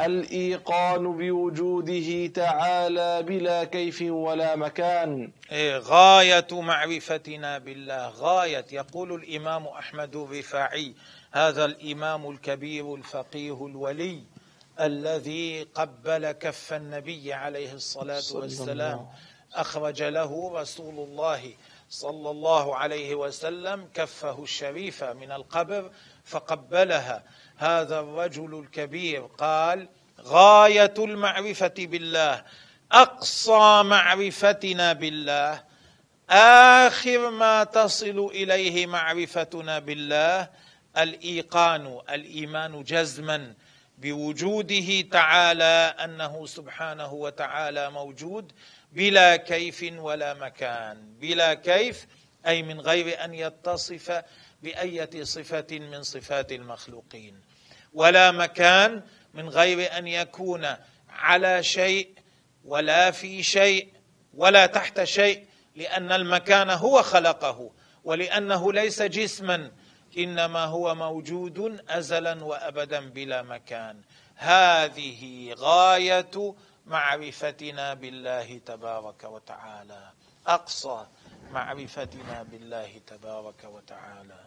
الإيقان بوجوده تعالى بلا كيف ولا مكان. إيه، غاية معرفتنا بالله غاية. يقول الإمام أحمد الرفاعي هذا الإمام الكبير الفقيه الولي الذي قبل كف النبي عليه الصلاة والسلام أخرج له رسول الله صلى الله عليه وسلم كفه الشريفة من القبر فقبلها. هذا الرجل الكبير قال غاية المعرفة بالله أقصى معرفتنا بالله آخر ما تصل إليه معرفتنا بالله الإيقان الإيمان جزما بوجوده تعالى أنه سبحانه وتعالى موجود بلا كيف ولا مكان. بلا كيف أي من غير أن يتصف بأية صفة من صفات المخلوقين. ولا مكان من غير أن يكون على شيء ولا في شيء ولا تحت شيء لأن المكان هو خلقه ولأنه ليس جسما إنما هو موجود ازلا وابدا بلا مكان. هذه غاية معرفتنا بالله تبارك وتعالى. أقصى معرفتنا بالله تبارك وتعالى.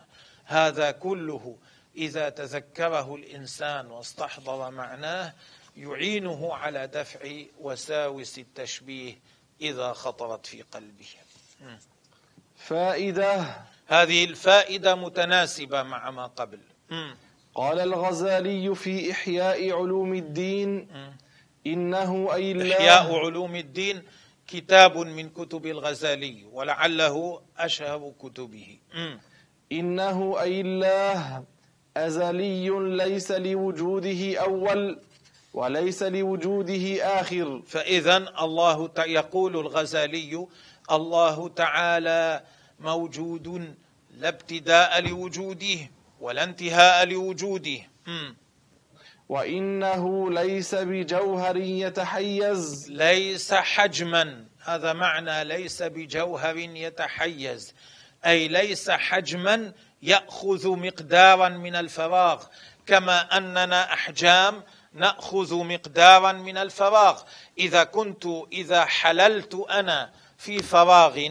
هذا كله إذا تذكره الإنسان واستحضر معناه يعينه على دفع وساوس التشبيه إذا خطرت في قلبه. فائدة. هذه الفائدة متناسبة مع ما قبل. قال الغزالي في إحياء علوم الدين إنه أي الله إحياء علوم الدين كتاب من كتب الغزالي ولعله أشهر كتبه. إنه أي الله أزلي ليس لوجوده أول وليس لوجوده آخر. فإذا الله يقول الغزالي الله تعالى موجود لا ابتداء لوجوده ولا انتهاء لوجوده. وإنه ليس بجوهر يتحيز. ليس حجما هذا معنى ليس بجوهر يتحيز. أي ليس حجما يأخذ مقدارا من الفراغ كما أننا أحجام نأخذ مقدارا من الفراغ. إذا كنت إذا حللت أنا في فراغ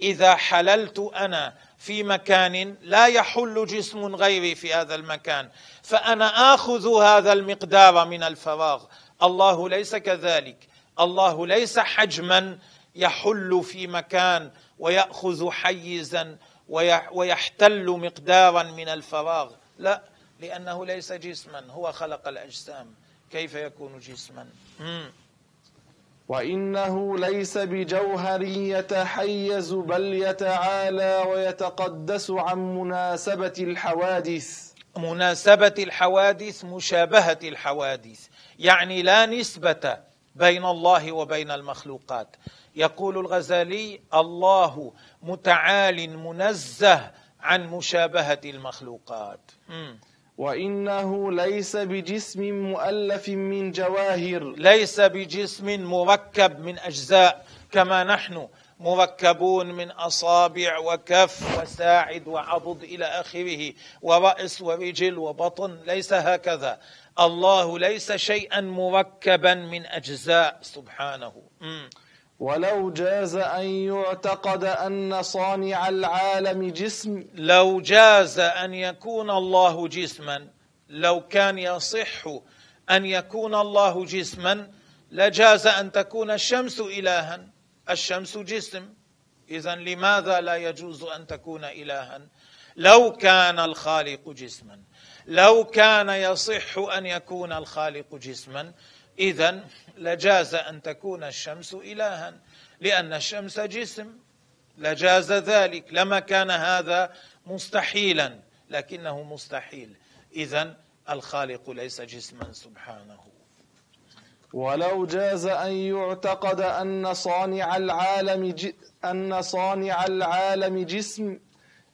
إذا حللت أنا في مكان لا يحل جسم غيري في هذا المكان فأنا آخذ هذا المقدار من الفراغ. الله ليس كذلك. الله ليس حجما يحل في مكان ويأخذ حيزا ويحتل مقدارا من الفراغ. لا لأنه ليس جسما هو خلق الأجسام. كيف يكون جسما؟ وإنه ليس بجوهر يتحيز بل يتعالى ويتقدس عن مناسبة الحوادث. مناسبة الحوادث مشابهة الحوادث. يعني لا نسبة بين الله وبين المخلوقات. يقول الغزالي الله متعال منزه عن مشابهة المخلوقات. وإنه ليس بجسم مؤلف من جواهر. ليس بجسم مركب من أجزاء كما نحن مركبون من أصابع وكف وساعد وعضد إلى آخره ورأس ورجل وبطن ليس هكذا. الله ليس شيئا مركبا من أجزاء سبحانه. ولو جاز أن يعتقد أن صانع العالم جسم لو جاز أن يكون الله جسما لو كان يصح أن يكون الله جسما لجاز أن تكون الشمس الها. الشمس جسم. اذا لماذا لا يجوز أن تكون الها؟ لو كان الخالق جسما. لو كان يصح أن يكون الخالق جسما اذا لجاز أن تكون الشمس إلها لأن الشمس جسم لجاز ذلك. لما كان هذا مستحيلا لكنه مستحيل. اذا الخالق ليس جسما سبحانه. ولو جاز أن يعتقد أن صانع العالم ج... أن صانع العالم جسم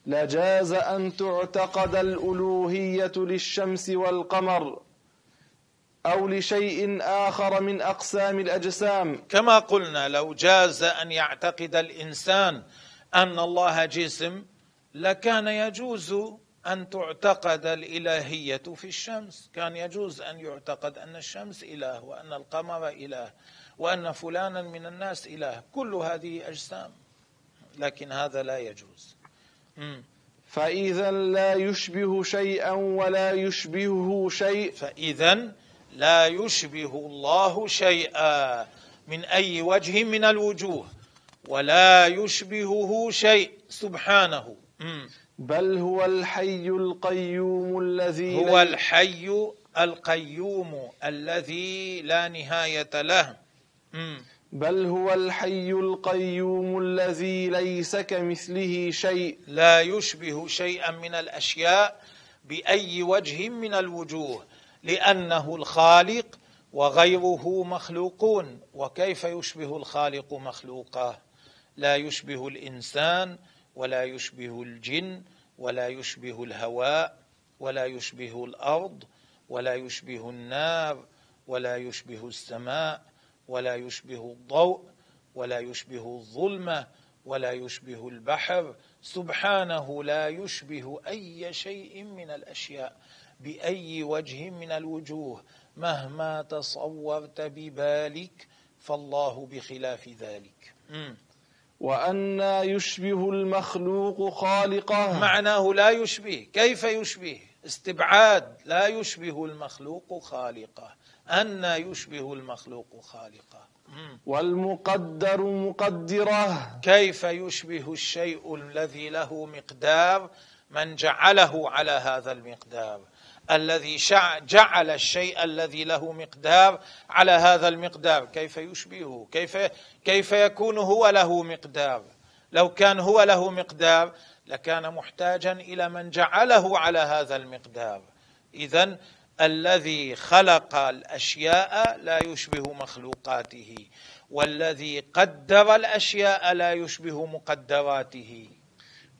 لجاز أن تعتقد الألوهية للشمس والقمر أو لشيء آخر من أقسام الأجسام. كما قلنا لو جاز أن يعتقد الإنسان أن الله جسم لكان يجوز أن تعتقد الإلهية في الشمس. كان يجوز أن يعتقد أن الشمس إله وأن القمر إله وأن فلانا من الناس إله. كل هذه أجسام لكن هذا لا يجوز. فإذا لا يشبه شيئا ولا يشبهه شيء فإذا لا يشبه الله شيئا من أي وجه من الوجوه ولا يشبهه شيء سبحانه. بل هو الحي القيوم الذي هو الحي القيوم الذي لا نهاية له. بل هو الحي القيوم الذي ليس كمثله شيء. لا يشبه شيئا من الأشياء بأي وجه من الوجوه لأنه الخالق وغيره مخلوقون. وكيف يشبه الخالق مخلوقه لا يشبه الإنسان ولا يشبه الجن ولا يشبه الهواء ولا يشبه الأرض ولا يشبه النار ولا يشبه السماء ولا يشبه الضوء ولا يشبه الظلمة ولا يشبه البحر. سبحانه لا يشبه أي شيء من الأشياء بأي وجه من الوجوه. مهما تصورت ببالك فالله بخلاف ذلك. مم. وأنا يشبه المخلوق خالقه. معناه لا يشبه. كيف يشبه؟ استبعاد. لا يشبه المخلوق خالقه. أن يشبه المخلوق خالقه. والمقدر مقدرة. كيف يشبه الشيء الذي له مقدار؟ من جعله على هذا المقدار. الذي شع- جعل الشيء الذي له مقدار على هذا المقدار. كيف يشبهه؟ كيف كيف يكون هو له مقدار؟ لو كان هو له مقدار لكان محتاجا إلى من جعله على هذا المقدار. اذا الذي خلق الأشياء لا يشبه مخلوقاته والذي قدر الأشياء لا يشبه مقدراته.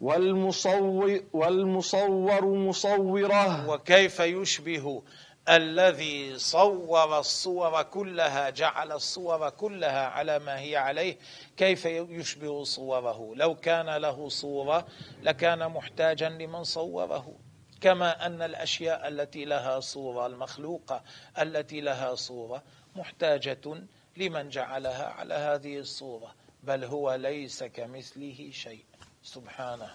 والمصور والمصور مصوره. وكيف يشبه؟ الذي صور الصور كلها جعل الصور كلها على ما هي عليه. كيف يشبه صوره؟ لو كان له صورة لكان محتاجا لمن صوره. كما أن الأشياء التي لها صورة المخلوقه التي لها صورة محتاجة لمن جعلها على هذه الصورة بل هو ليس كمثله شيء. سبحانه.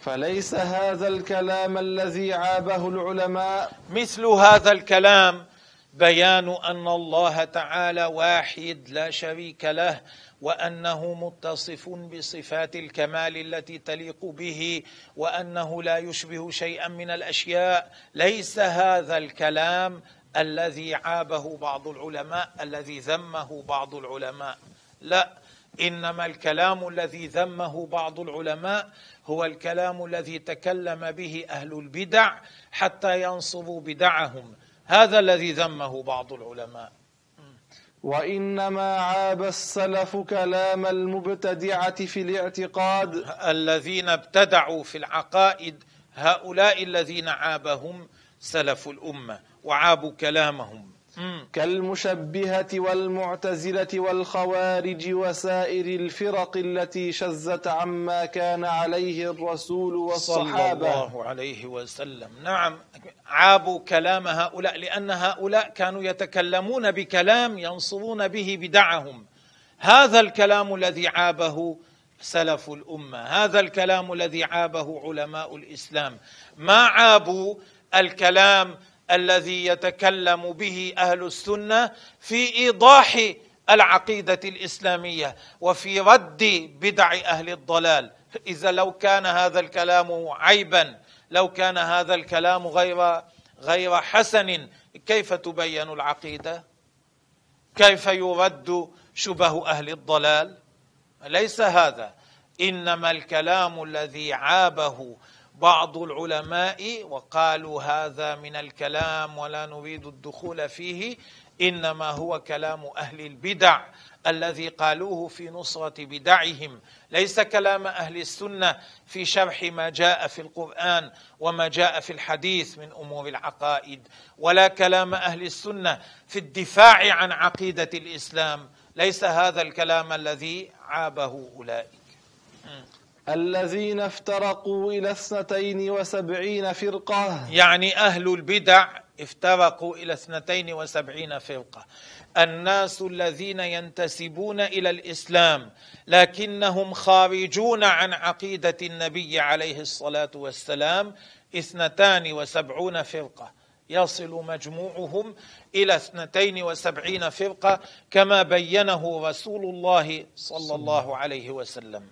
فليس هذا الكلام الذي عابه العلماء؟ مثل هذا الكلام بيان أن الله تعالى واحد لا شريك له وأنه متصف بصفات الكمال التي تليق به وأنه لا يشبه شيئا من الأشياء. ليس هذا الكلام الذي عابه بعض العلماء الذي ذمه بعض العلماء. لا إنما الكلام الذي ذمه بعض العلماء هو الكلام الذي تكلم به أهل البدع حتى ينصبوا بدعهم. هذا الذي ذمه بعض العلماء. وإنما عاب السلف كلام المبتدعة في الاعتقاد. الذين ابتدعوا في العقائد هؤلاء الذين عابهم سلف الأمة وعابوا كلامهم. كالمشبهة والمعتزلة والخوارج وسائر الفرق التي شزت عما كان عليه الرسول والصحابة. صلى الله عليه وسلم. نعم عابوا كلام هؤلاء لأن هؤلاء كانوا يتكلمون بكلام ينصرون به بدعهم. هذا الكلام الذي عابه سلف الأمة هذا الكلام الذي عابه علماء الإسلام. ما عابوا الكلام الذي يتكلم به أهل السنة في إيضاح العقيدة الإسلامية وفي رد بدع أهل الضلال. إذا لو كان هذا الكلام عيبا لو كان هذا الكلام غير غير حسن كيف تبين العقيدة؟ كيف يرد شبه أهل الضلال؟ ليس هذا. إنما الكلام الذي عابه بعض العلماء وقالوا هذا من الكلام ولا نريد الدخول فيه إنما هو كلام أهل البدع الذي قالوه في نصرة بدعهم. ليس كلام أهل السنة في شرح ما جاء في القرآن وما جاء في الحديث من أمور العقائد ولا كلام أهل السنة في الدفاع عن عقيدة الإسلام. ليس هذا الكلام الذي عابه أولئك. الذين افترقوا إلى اثنتين وسبعين فرقة. يعني أهل البدع افترقوا إلى اثنتين وسبعين فرقة. الناس الذين ينتسبون إلى الإسلام لكنهم خارجون عن عقيدة النبي عليه الصلاة والسلام اثنتان وسبعون فرقة. يصل مجموعهم إلى اثنتين وسبعين فرقة كما بينه رسول الله صلى الله عليه وسلم.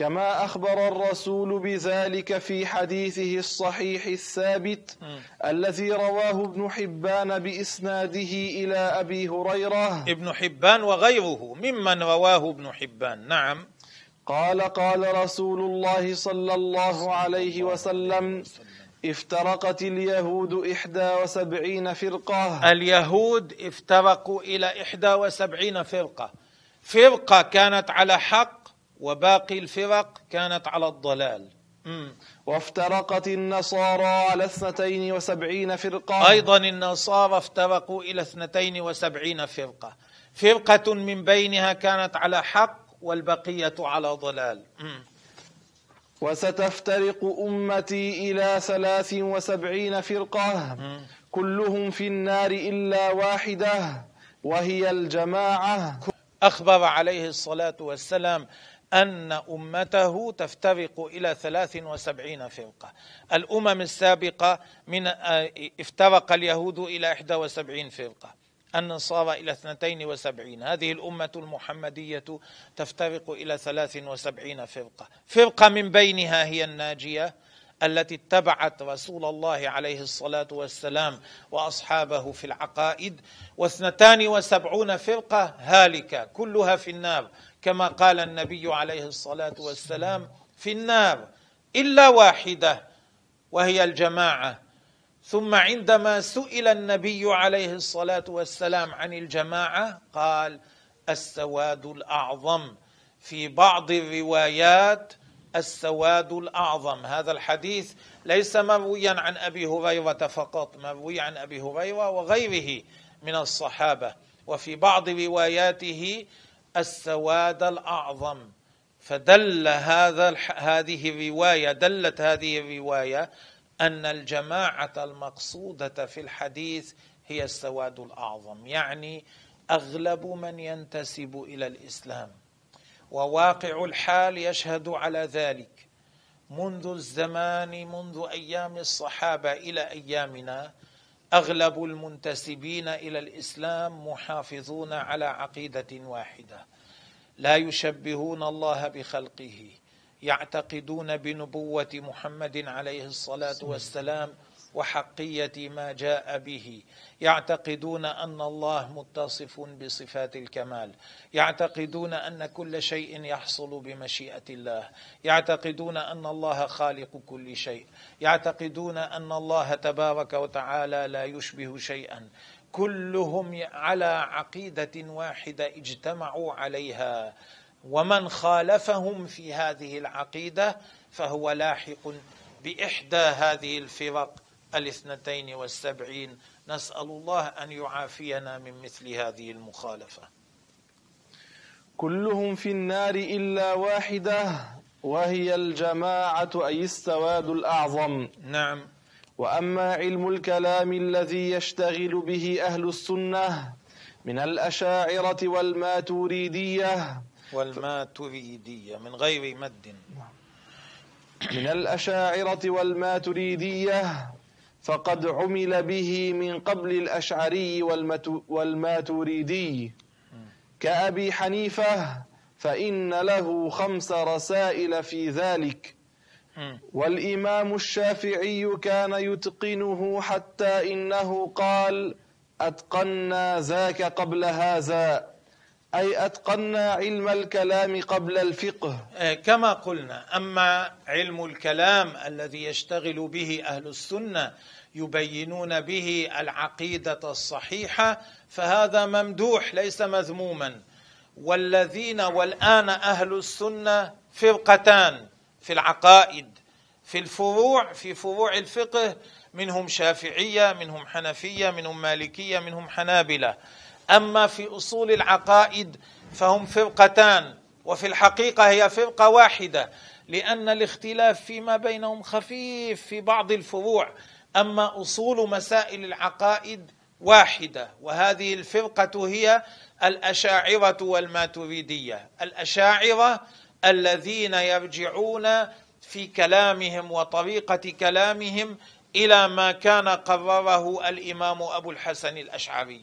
كما أخبر الرسول بذلك في حديثه الصحيح الثابت الذي رواه ابن حبان بإسناده إلى أبي هريرة. ابن حبان وغيره ممن رواه ابن حبان. نعم. قال قال رسول الله صلى الله عليه وسلم. افترقت اليهود إحدى وسبعين فرقة. اليهود افترقوا إلى إحدى وسبعين فرقة. فرقة كانت على حق وباقي الفرق كانت على الضلال. وافترقت النصارى على اثنتين وسبعين فرقة. أيضا النصارى افترقوا إلى اثنتين وسبعين فرقة. فرقة من بينها كانت على حق والبقية على ضلال. وستفترق أمتي إلى ثلاث وسبعين فرقة. كلهم في النار إلا واحدة وهي الجماعة. أخبر عليه الصلاة والسلام أن أمته تفترق إلى ثلاث وسبعين فرقة. الأمم السابقة من آه، افترق اليهود إلى إحدى وسبعين فرقة. النصارى إلى اثنتين وسبعين. هذه الأمة المحمدية تفترق إلى ثلاث وسبعين فرقة. فرقة من بينها هي الناجية التي اتبعت رسول الله عليه الصلاة والسلام وأصحابه في العقائد. واثنتان وسبعون فرقة هالكة كلها في النار. كما قال النبي عليه الصلاة والسلام في النار إلا واحدة وهي الجماعة. ثم عندما سئل النبي عليه الصلاة والسلام عن الجماعة قال السواد الأعظم. في بعض الروايات السواد الأعظم. هذا الحديث ليس مرويا عن أبي هريرة فقط مروي عن أبي هريرة وغيره من الصحابة. وفي بعض رواياته السواد الأعظم. فدل هذا هذه الرواية دلت هذه الرواية أن الجماعة المقصودة في الحديث هي السواد الأعظم يعني أغلب من ينتسب إلى الإسلام. وواقع الحال يشهد على ذلك. منذ الزمان منذ أيام الصحابة إلى أيامنا أغلب المنتسبين إلى الإسلام محافظون على عقيدة واحدة. لا يشبهون الله بخلقه. يعتقدون بنبوة محمد عليه الصلاة والسلام وحقية ما جاء به. يعتقدون أن الله متصف بصفات الكمال. يعتقدون أن كل شيء يحصل بمشيئة الله. يعتقدون أن الله خالق كل شيء. يعتقدون أن الله تبارك وتعالى لا يشبه شيئا. كلهم على عقيدة واحدة اجتمعوا عليها. ومن خالفهم في هذه العقيدة فهو لاحق بإحدى هذه الفرق. الاثنتين والسبعين نسأل الله أن يعافينا من مثل هذه المخالفة. كلهم في النار إلا واحدة وهي الجماعة أي السواد الأعظم. نعم. وأما علم الكلام الذي يشتغل به أهل السنة من الأشاعرة والماتوريدية. والماتريديه من غير مد. من الأشاعرة والماتريديه فقد عمل به من قبل الأشعري والماتريدي كأبي حنيفة فإن له خمس رسائل في ذلك. والإمام الشافعي كان يتقنه حتى إنه قال أتقنا ذاك قبل هذا. أي أتقنا علم الكلام قبل الفقه. إيه، كما قلنا أما علم الكلام الذي يشتغل به أهل السنة يبينون به العقيدة الصحيحة فهذا ممدوح ليس مذموما. والذين والآن أهل السنة فرقتان في العقائد في الفروع في فروع الفقه منهم شافعية منهم حنفية منهم مالكية منهم حنابلة. أما في أصول العقائد فهم فرقتان وفي الحقيقة هي فرقة واحدة لأن الاختلاف فيما بينهم خفيف في بعض الفروع أما أصول مسائل العقائد واحدة وهذه الفرقة هي الأشاعرة والماتريدية الأشاعرة الذين يرجعون في كلامهم وطريقة كلامهم إلى ما كان قرره الإمام أبو الحسن الأشعري.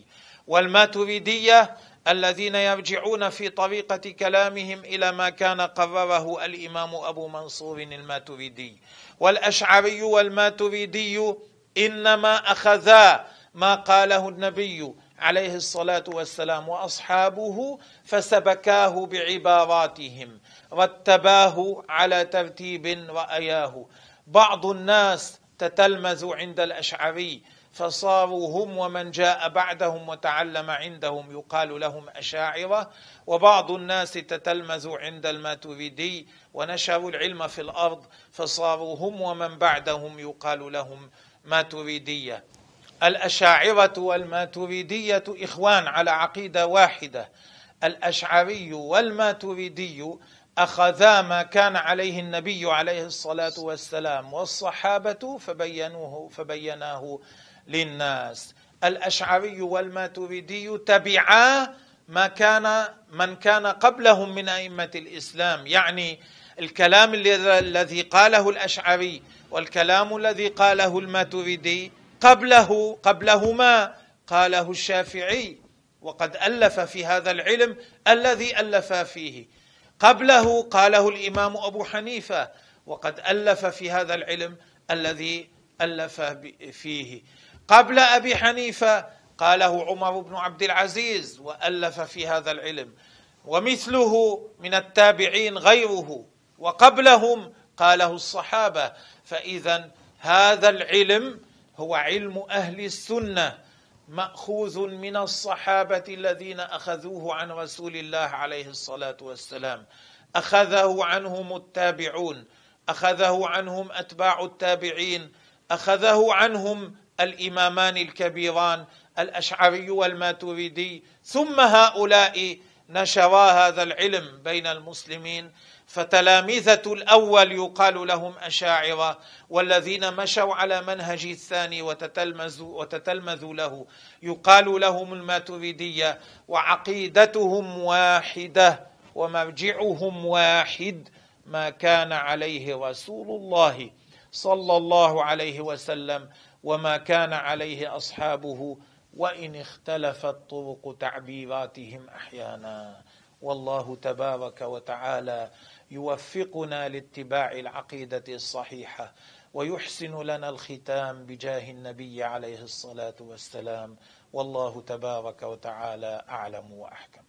والماتريدية الذين يرجعون في طريقة كلامهم إلى ما كان قرره الإمام أبو منصور الماتريدي. والأشعري والماتريدي إنما اخذا ما قاله النبي عليه الصلاة والسلام وأصحابه فسبكاه بعباراتهم رتباه على ترتيب رأياه. بعض الناس تتلمذ عند الأشعري فصاروا هم ومن جاء بعدهم وتعلم عندهم يقال لهم أشاعرة وبعض الناس تتلمذوا عند الماتريدي ونشروا العلم في الأرض فصاروا هم ومن بعدهم يقال لهم ماتريدية. الأشاعرة والماتريدية إخوان على عقيدة واحدة. الأشعري والماتريدي أخذا ما كان عليه النبي عليه الصلاة والسلام والصحابة فبينوه فبيناه للناس. الأشعري والماتريدي تبعا ما كان من كان قبلهم من أئمة الإسلام. يعني الكلام الذي قاله الأشعري والكلام الذي قاله الماتريدي قبله قبلهما قاله الشافعي. وقد ألف في هذا العلم الذي ألف فيه. قبله قاله الإمام أبو حنيفة. وقد ألف في هذا العلم الذي ألف فيه. قبل أبي حنيفة قاله عمر بن عبد العزيز وألف في هذا العلم. ومثله من التابعين غيره وقبلهم قاله الصحابة. فاذا هذا العلم هو علم أهل السنة مأخوذ من الصحابة الذين أخذوه عن رسول الله عليه الصلاة والسلام. أخذه عنهم التابعون أخذه عنهم أتباع التابعين أخذه عنهم الإمامان الكبيران الأشعري والماتريدي. ثم هؤلاء نشرا هذا العلم بين المسلمين فتلامذة الأول يقال لهم أشاعرة والذين مشوا على منهج الثاني وتتلمذوا, وتتلمذوا له. يقال لهم الماتريدية وعقيدتهم واحدة ومرجعهم واحد ما كان عليه رسول الله صلى الله عليه وسلم. وما كان عليه أصحابه وإن اختلفت طرق تعبيراتهم أحيانا. والله تبارك وتعالى يوفقنا لاتباع العقيدة الصحيحة ويحسن لنا الختام بجاه النبي عليه الصلاة والسلام. والله تبارك وتعالى أعلم وأحكم.